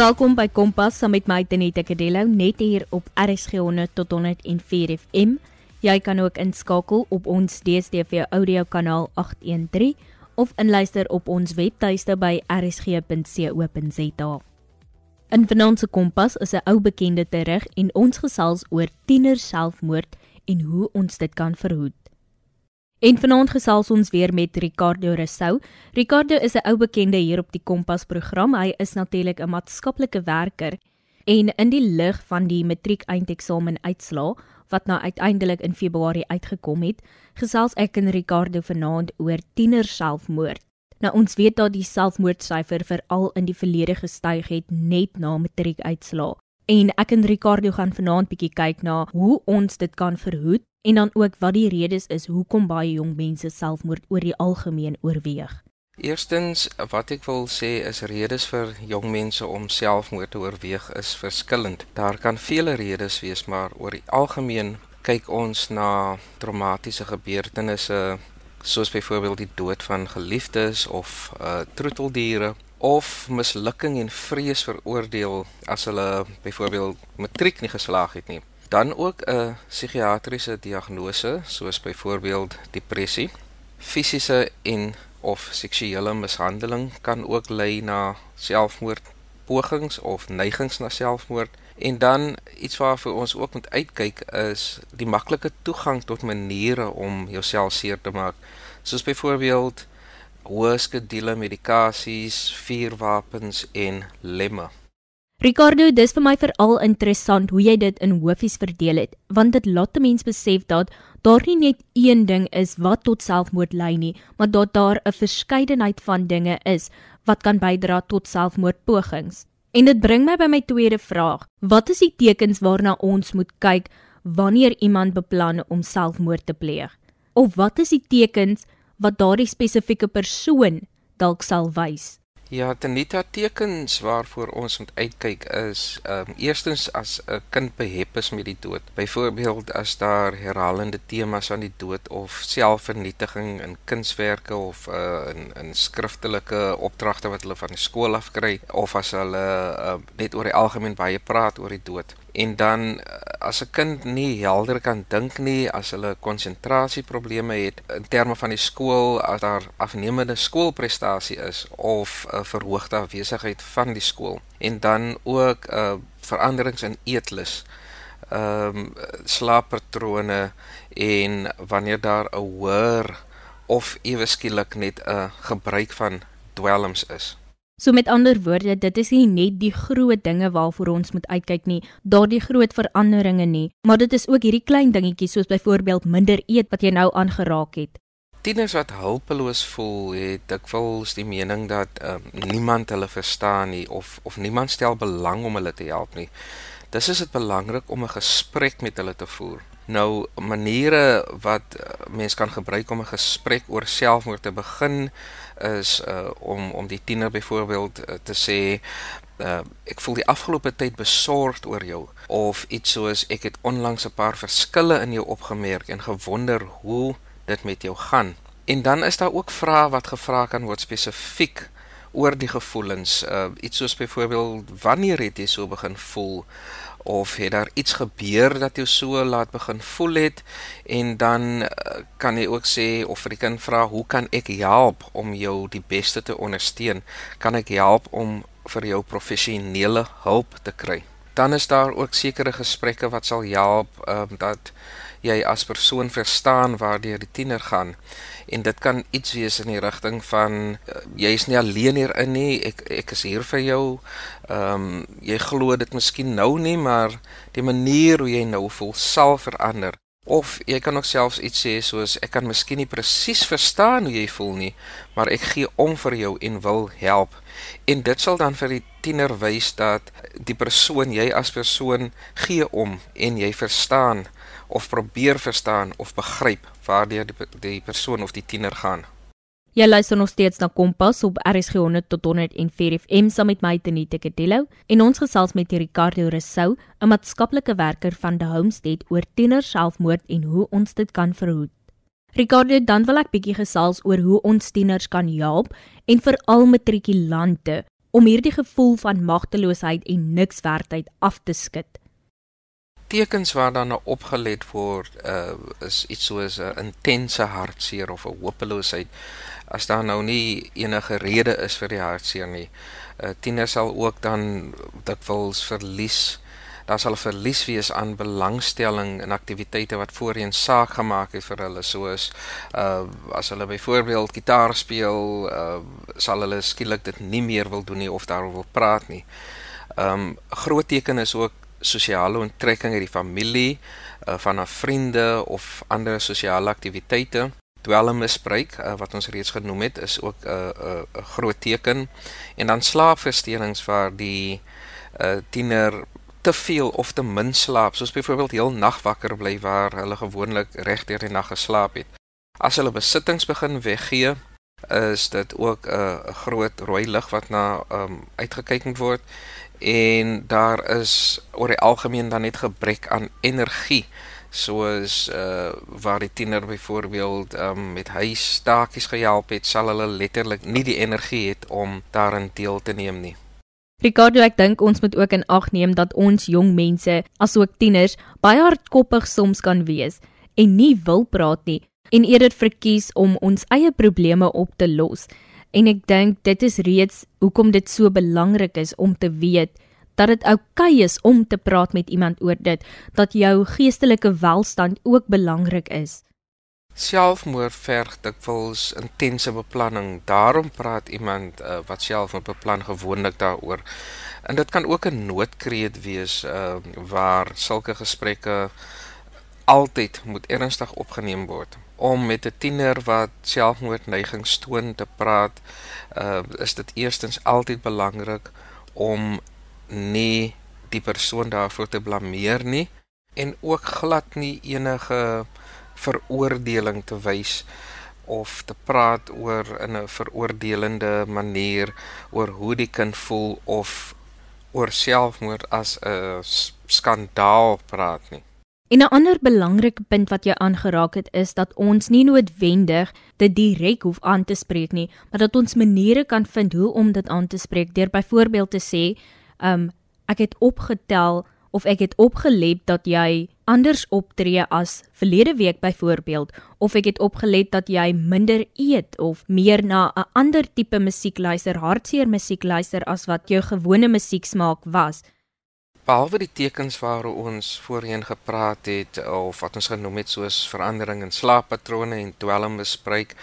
Welkom by Kompas saam met my Tenita Kadello net hier op RSG 100 tot 104 FM. Jy kan ook inskakel op ons DStv audio kanaal 813 of inluister op ons webtuiste by rsg.co.za. In Finansie Kompas is 'n ou bekende terug en ons gesels oor tieners selfmoord en hoe ons dit kan verhoed. En vanaand gesels ons weer met Ricardo Rousseau. Ricardo is 'n ou bekende hier op die Kompas program. Hy is natuurlik 'n maatskaplike werker en in die lig van die matriek eindeksamen uitslaa wat nou uiteindelik in Februarie uitgekom het, gesels ek en Ricardo vanaand oor tieners selfmoord. Nou ons weet dat die selfmoordsyfer veral in die verlede gestyg het net na matriek uitslaa. En ek en Ricardo gaan vanaand bietjie kyk na hoe ons dit kan verhoed en dan ook wat die redes is hoekom baie jong mense selfmoord oor die algemeen oorweeg. Eerstens, wat ek wil sê is redes vir jong mense om selfmoord te oorweeg is verskillend. Daar kan vele redes wees, maar oor die algemeen kyk ons na traumatiese gebeurtenisse soos byvoorbeeld die dood van geliefdes of uh troeteldiere of mislukking en vrees veroordeel as hulle byvoorbeeld matriek nie geslaag het nie dan ook 'n psigiatriese diagnose soos byvoorbeeld depressie, fisiese en of seksuele mishandeling kan ook lei na selfmoord pogings of neigings na selfmoord. En dan iets waarvoor ons ook moet uitkyk is die maklike toegang tot maniere om jouself seer te maak. Soos byvoorbeeld hoë skedule medikasies, vuurwapens en lemme. Ricardo, dis vir my veral interessant hoe jy dit in hofies verdeel het, want dit laat 'n mens besef dat daar nie net een ding is wat tot selfmoord lei nie, maar dat daar 'n verskeidenheid van dinge is wat kan bydra tot selfmoordpogings. En dit bring my by my tweede vraag: Wat is die tekens waarna ons moet kyk wanneer iemand beplan om selfmoord te pleeg? Of wat is die tekens wat daardie spesifieke persoon dalk sal wys? Ja, tenita tekens waarvoor ons moet uitkyk is ehm um, eerstens as 'n kind behep is met die dood. Byvoorbeeld as daar herhalende temas aan die dood of selfvernietiging in kunswerke of uh, in in skriftelike opdragte wat hulle van die skool af kry of as hulle uh, net oor die algemeen baie praat oor die dood en dan eh, as 'n kind nie helder kan dink nie, as hulle konsentrasieprobleme het in terme van die skool, as daar afnemende skoolprestasie is of 'n verhoogde afwesigheid van die skool en dan ook 'n uh, eh, veranderings in eetlus ehm um, slaappatrone en wanneer daar 'n hoër of ewe skielik net 'n gebruik van dwelms is. So met ander woorde, dit is nie net die groot dinge waarvoor ons moet uitkyk nie, daardie groot veranderinge nie, maar dit is ook hierdie klein dingetjies soos byvoorbeeld minder eet wat jy nou aangeraak het. Tieners wat hulpeloos voel, het dikwels die mening dat um, niemand hulle verstaan nie of of niemand stel belang om hulle te help nie. Dis is dit belangrik om 'n gesprek met hulle te voer. Nou maniere wat uh, mens kan gebruik om 'n gesprek oor selfmoord te begin is uh, om om die tiener byvoorbeeld uh, te sê uh, ek voel die afgelope tyd besorgd oor jou of iets soos ek het onlangs 'n paar verskille in jou opgemerk en gewonder hoe dit met jou gaan. En dan is daar ook vrae wat gevra kan word spesifiek oor die gevoelens. Uh, iets soos byvoorbeeld wanneer het jy so begin voel? of het daar iets gebeur dat jy so laat begin voel het en dan uh, kan jy ook sê of vir die kind vra hoe kan ek help om jou die beste te ondersteun kan ek help om vir jou professionele hulp te kry dan is daar ook sekere gesprekke wat sal help um, dat jy as persoon verstaan waardeur die tiener gaan. En dit kan iets wees in die rigting van uh, jy is nie alleen hierin nie ek ek is hier vir jou. Ehm um, jy glo dit miskien nou nie maar die manier hoe jy nou voel sal verander. Of jy kan ook selfs iets sê soos ek kan miskien nie presies verstaan hoe jy voel nie maar ek gee om vir jou en wil help. En dit sal dan vir die tiener wys dat die persoon jy as persoon gee om en jy verstaan of probeer verstaan of begryp waardeur die, die persoon of die tiener gaan. Jy luister nog steeds na Kompas op RSG 100 tot 104 FM saam met my Tenita Kedello en ons gesels met Ricardo Rousseau, 'n maatskaplike werker van The Homestead oor tiener selfmoord en hoe ons dit kan verhoed. Ricardo, dan wil ek bietjie gesels oor hoe ons tieners kan help en veral matrikulante om hierdie gevoel van magteloosheid en nikswerdheid af te skud? Tekens waar nou opgelet word uh is iets soos 'n intense hartseer of 'n hopeloosheid as daar nou nie enige rede is vir die hartseer nie. Uh tieners sal ook dan dikwels verlies daar sal verlies wees aan belangstelling in aktiwiteite wat voorheen saak gemaak het vir hulle soos uh as hulle byvoorbeeld gitaar speel uh sal hulle skielik dit nie meer wil doen nie of daaroor wil praat nie. Um groot teken is ook sosiale onttrekking uit die familie, uh, van 'n vriende of ander sosiale aktiwiteite. Dwelmmisbruik uh, wat ons reeds genoem het is ook 'n uh, 'n uh, 'n groot teken en dan slaapversteurings waar die uh, tiener te veel of te min slaap, soos byvoorbeeld heel nag wakker bly waar hulle gewoonlik regdeur die nag geslaap het. As hulle besittings begin weggee, is dit ook 'n uh, groot rooi lig wat na um, uitgekyk moet word en daar is oor die algemeen dan net gebrek aan energie soos uh waar die tiener byvoorbeeld um met huistakies gehelp het sal hulle letterlik nie die energie het om daarin deel te neem nie. Ricardo ek dink ons moet ook in ag neem dat ons jong mense asook tieners baie hardkoppig soms kan wees en nie wil praat nie en eerder verkies om ons eie probleme op te los. En ek dink dit is reeds hoekom dit so belangrik is om te weet dat dit oukei okay is om te praat met iemand oor dit, dat jou geestelike welstand ook belangrik is. Selfmoord verg dikwels intense beplanning. Daarom praat iemand uh, wat selfmoord beplan gewoonlik daaroor. En dit kan ook 'n noodkreet wees uh, waar sulke gesprekke altyd moet ernstig opgeneem word om met 'n tiener wat selfmoordneigings toon te praat, uh is dit eerstens altyd belangrik om nie die persoon daarvoor te blameer nie en ook glad nie enige veroordeling te wys of te praat oor in 'n veroordelende manier oor hoe die kind voel of oor selfmoord as 'n skandaal praat nie. En 'n ander belangrike punt wat jy aangeraak het is dat ons nie noodwendig dit direk hoef aan te spreek nie, maar dat ons maniere kan vind hoe om dit aan te spreek. Deur byvoorbeeld te sê, um ek het opgetel of ek het opgelet dat jy anders optree as verlede week byvoorbeeld of ek het opgelet dat jy minder eet of meer na 'n ander tipe musiek luister, hartseer musiek luister as wat jou gewone musieksmaak was behalwe die tekens waar ons voorheen gepraat het of wat ons genoem het soos verandering in slaappatrone en dwelmmisbruik,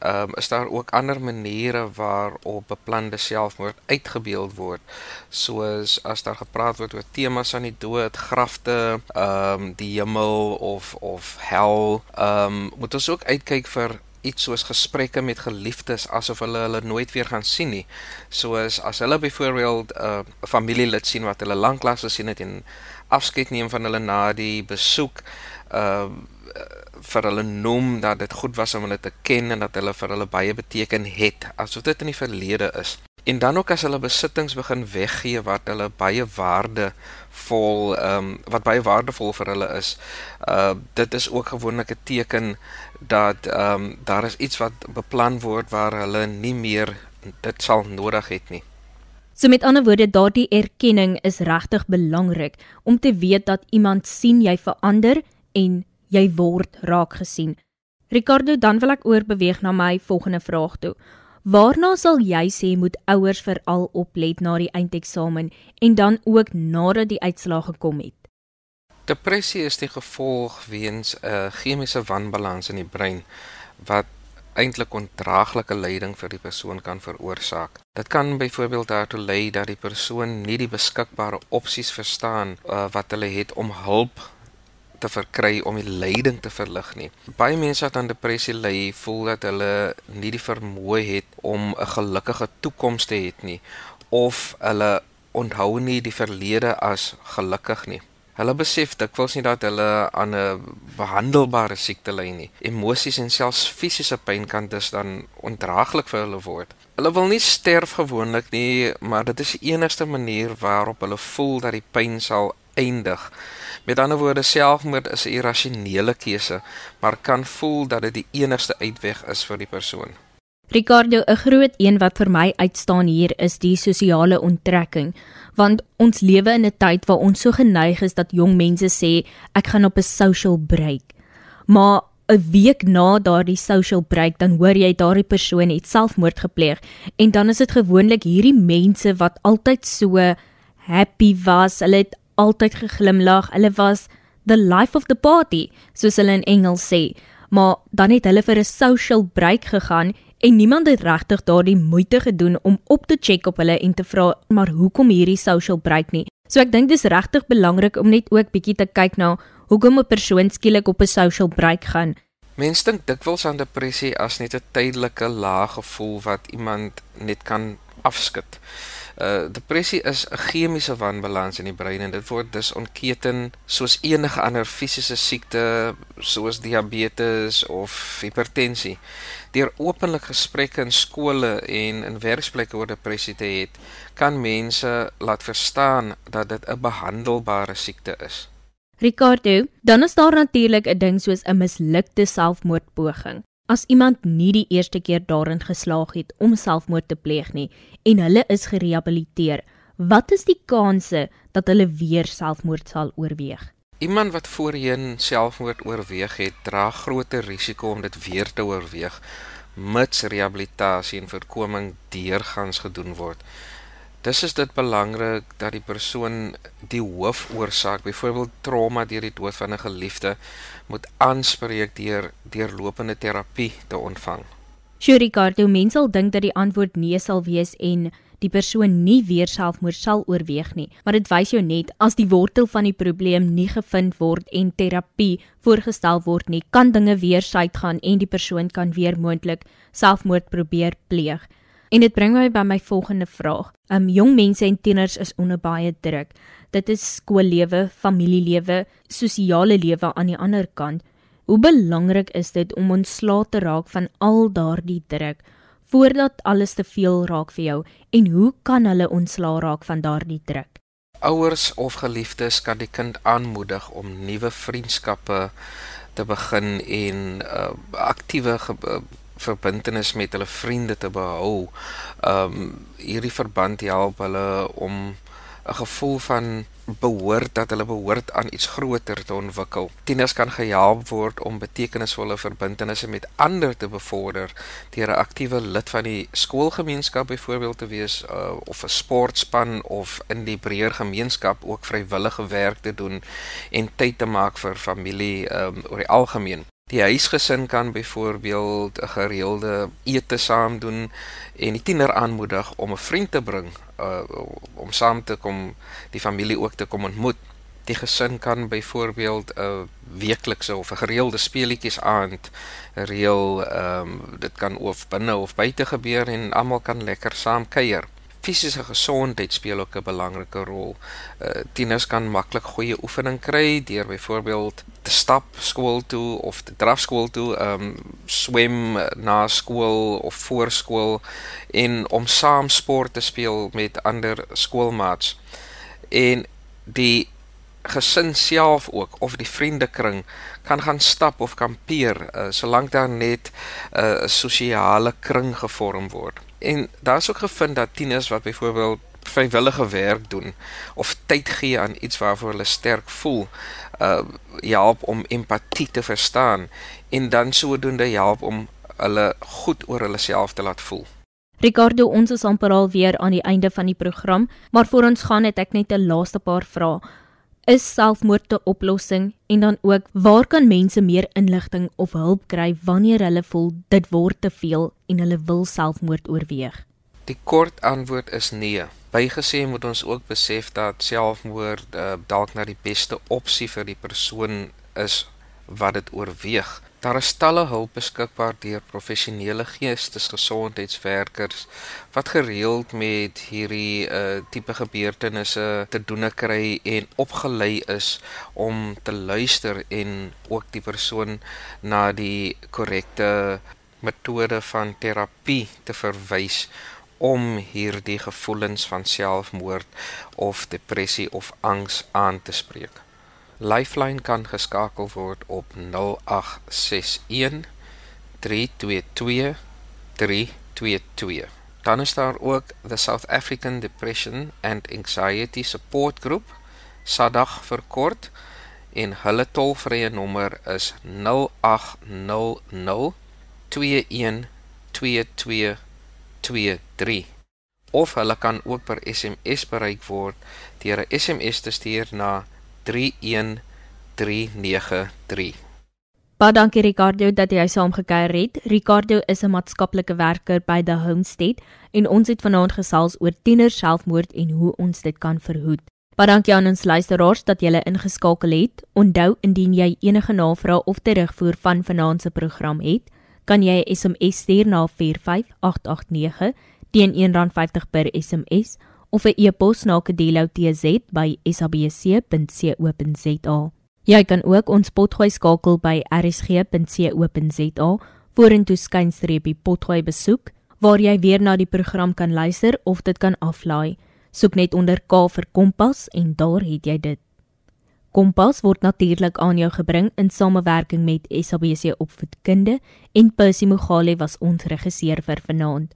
ehm um, is daar ook ander maniere waarop beplande selfmoord uitgebeeld word. Soos as daar gepraat word oor temas aan die dood, grafte, ehm um, die hemel of of hel, ehm um, moet ons ook uitkyk vir iets soos gesprekke met geliefdes asof hulle hulle nooit weer gaan sien nie. Soos as hulle byvoorbeeld 'n uh, familielid sien wat hulle lanklaas gesien het en afskeid neem van hulle na die besoek, uh vir hulle noem dat dit goed was om hulle te ken en dat hulle vir hulle baie beteken het, asof dit in die verlede is. En dan ook as hulle besittings begin weggee wat hulle baie waarde vol ehm um, wat baie waardevol vir hulle is. Uh dit is ook gewoonlik 'n teken dat ehm um, daar is iets wat beplan word waar hulle nie meer dit sal nodig het nie. So met ander woorde, daardie erkenning is regtig belangrik om te weet dat iemand sien jy verander en jy word raak gesien. Ricardo, dan wil ek oorbeweeg na my volgende vraag toe. Waarna sal jy sê moet ouers veral oplet na die eindeksamen en dan ook nadat die uitslae gekom het? Depressie is die gevolg weens 'n uh, chemiese wanbalans in die brein wat eintlik ondraaglike lyding vir die persoon kan veroorsaak. Dit kan byvoorbeeld daartoe lei dat die persoon nie die beskikbare opsies verstaan uh, wat hulle het om hulp te verkry om die lyding te verlig nie. Baie mense wat aan depressie ly, voel dat hulle nie die vermoë het om 'n gelukkige toekoms te hê nie of hulle onthou nie die verlede as gelukkig nie. Hulle besef dikwels nie dat hulle aan 'n behandelbare siekte ly nie. Emosies en selfs fisiese pyn kan dus dan ondraaglik vir hulle word. Hulle wil nie sterf gewoonlik nie, maar dit is die enigste manier waarop hulle voel dat die pyn sal eindig. Met ander woorde, selfmoord is 'n irrasionele keuse, maar kan voel dat dit die enigste uitweg is vir die persoon. Ricardo, 'n groot een wat vir my uitstaan hier is die sosiale onttrekking, want ons lewe in 'n tyd waar ons so geneig is dat jong mense sê ek gaan op 'n social break. Maar 'n week na daardie social break dan hoor jy daardie persoon het selfmoord gepleeg en dan is dit gewoonlik hierdie mense wat altyd so happy was, hulle het altyd geglimlag, hulle was the life of the party, soos hulle in Engels sê. Maar dan het hulle vir 'n social break gegaan en niemand het regtig daardie moeite gedoen om op te check op hulle en te vra maar hoekom hierdie social break nie. So ek dink dis regtig belangrik om net ook bietjie te kyk na hoekom 'n persoon skielik op 'n social break gaan. Mense dink dikwels aan depressie as net 'n tydelike lae gevoel wat iemand net kan afskud. Uh depressie is 'n chemiese wanbalans in die brein en dit word dus ontketen soos enige ander fisiese siekte soos diabetes of hipertensie. Deur openlik gesprekke in skole en in werksplekke oor depressie te hê, kan mense laat verstaan dat dit 'n behandelbare siekte is. Ricardo, dan is daar natuurlik 'n ding soos 'n mislukte selfmoordpoging. As iemand nie die eerste keer daarin geslaag het om selfmoord te pleeg nie en hulle is gerehabiliteer, wat is die kanse dat hulle weer selfmoord sal oorweeg? Iemand wat voorheen selfmoord oorweeg het, dra groter risiko om dit weer te oorweeg mits rehabilitasie en voorkoming deurgangs gedoen word. Dis is dit belangrik dat die persoon die hoofoorsaak, byvoorbeeld trauma deur die dood van 'n geliefde, moet aanspreek deur deurlopende terapie te ontvang. Ricardo, mense sal dink dat die antwoord nee sal wees en die persoon nie weer selfmoord sal oorweeg nie, maar dit wys jou net as die wortel van die probleem nie gevind word en terapie voorgestel word nie, kan dinge weer suid gaan en die persoon kan weer moontlik selfmoord probeer pleeg. En dit bring my by my volgende vraag. Um jong mense en tieners is onder baie druk. Dit is skoollewe, familielewe, sosiale lewe aan die ander kant. Hoe belangrik is dit om ontslae te raak van al daardie druk voordat alles te veel raak vir jou en hoe kan hulle ontslae raak van daardie druk? Ouers of geliefdes kan die kind aanmoedig om nuwe vriendskappe te begin en uh, aktiewe verbintenis met hulle vriende te behou. Um hierdie verband help hulle om 'n gevoel van behoort dat hulle behoort aan iets groter te ontwikkel. Tieners kan gehelp word om betekenisvolle verbintenisse met ander te bevorder deur 'n aktiewe lid van die skoolgemeenskap byvoorbeeld te wees uh, of 'n sportspan of in die breër gemeenskap ook vrywillige werk te doen en tyd te maak vir familie um, oor die algemeen. Die huisgesin kan byvoorbeeld 'n gereelde ete saam doen en die tiener aanmoedig om 'n vriend te bring uh, om saam te kom die familie ook te kom ontmoet. Die gesin kan byvoorbeeld 'n weeklikse of 'n gereelde speletjies aand reël. Ehm um, dit kan of binne of buite gebeur en almal kan lekker saam kuier fisiese gesondheid speel ook 'n belangrike rol. Uh tieners kan maklik goeie oefening kry deur byvoorbeeld te stap skool toe of te draf skool toe, um swem na skool of voor skool en om saam sport te speel met ander skoolmaats. En die gesin self ook of die vriendekring kan gaan stap of kampeer uh, solank daar net uh, 'n uh, sosiale kring gevorm word. En daar's ook gevind dat tieners wat byvoorbeeld vrywillige werk doen of tyd gee aan iets waarvoor hulle sterk voel, uh help om empatie te verstaan en dan sodoende help om hulle goed oor hulle self te laat voel. Ricardo, ons is amper al weer aan die einde van die program, maar voor ons gaan het ek net 'n laaste paar vrae is selfmoord 'n oplossing en dan ook waar kan mense meer inligting of hulp kry wanneer hulle voel dit word te veel en hulle wil selfmoord oorweeg? Die kort antwoord is nee. Bygesê moet ons ook besef dat selfmoord uh, dalk na die beste opsie vir die persoon is wat dit oorweeg. Daar is talle hulp beskikbaar deur professionele geestesgesondheidswerkers wat gereeld met hierdie uh tipe gebeurtenisse te doen kry en opgelei is om te luister en ook die persoon na die korrekte metode van terapie te verwys om hierdie gevoelens van selfmoord of depressie of angs aan te spreek. Lifeline kan geskakel word op 0861 322 3 22. Dan is daar ook the South African Depression and Anxiety Support Group, SADAG verkort en hulle tolvrye nommer is 0800 212223 of hulle kan ook per SMS bereik word deur 'n SMS te stuur na 31393. Baie dankie Ricardo dat jy saamgekyer het. Ricardo is 'n maatskaplike werker by The Homestead en ons het vanaand gesels oor tiener selfmoord en hoe ons dit kan verhoed. Baie dankie aan ons luisteraars dat julle ingeskakel het. Onthou indien jy enige navrae of terugvoer van vanaand se program het, kan jy 'n SMS stuur na 45889 teen R1.50 per SMS of 'n e-pos na kedeloutz@sabc.co.za. Jy kan ook ons potgooi skakel by rsg.co.za vorentoe skynstreepie potgooi besoek waar jy weer na die program kan luister of dit kan aflaai. Soek net onder K vir Kompas en daar het jy dit. Kompas word natuurlik aan jou gebring in samewerking met SABC Opvoedkunde en Percy Mogale was ons regisseur vir vanaand.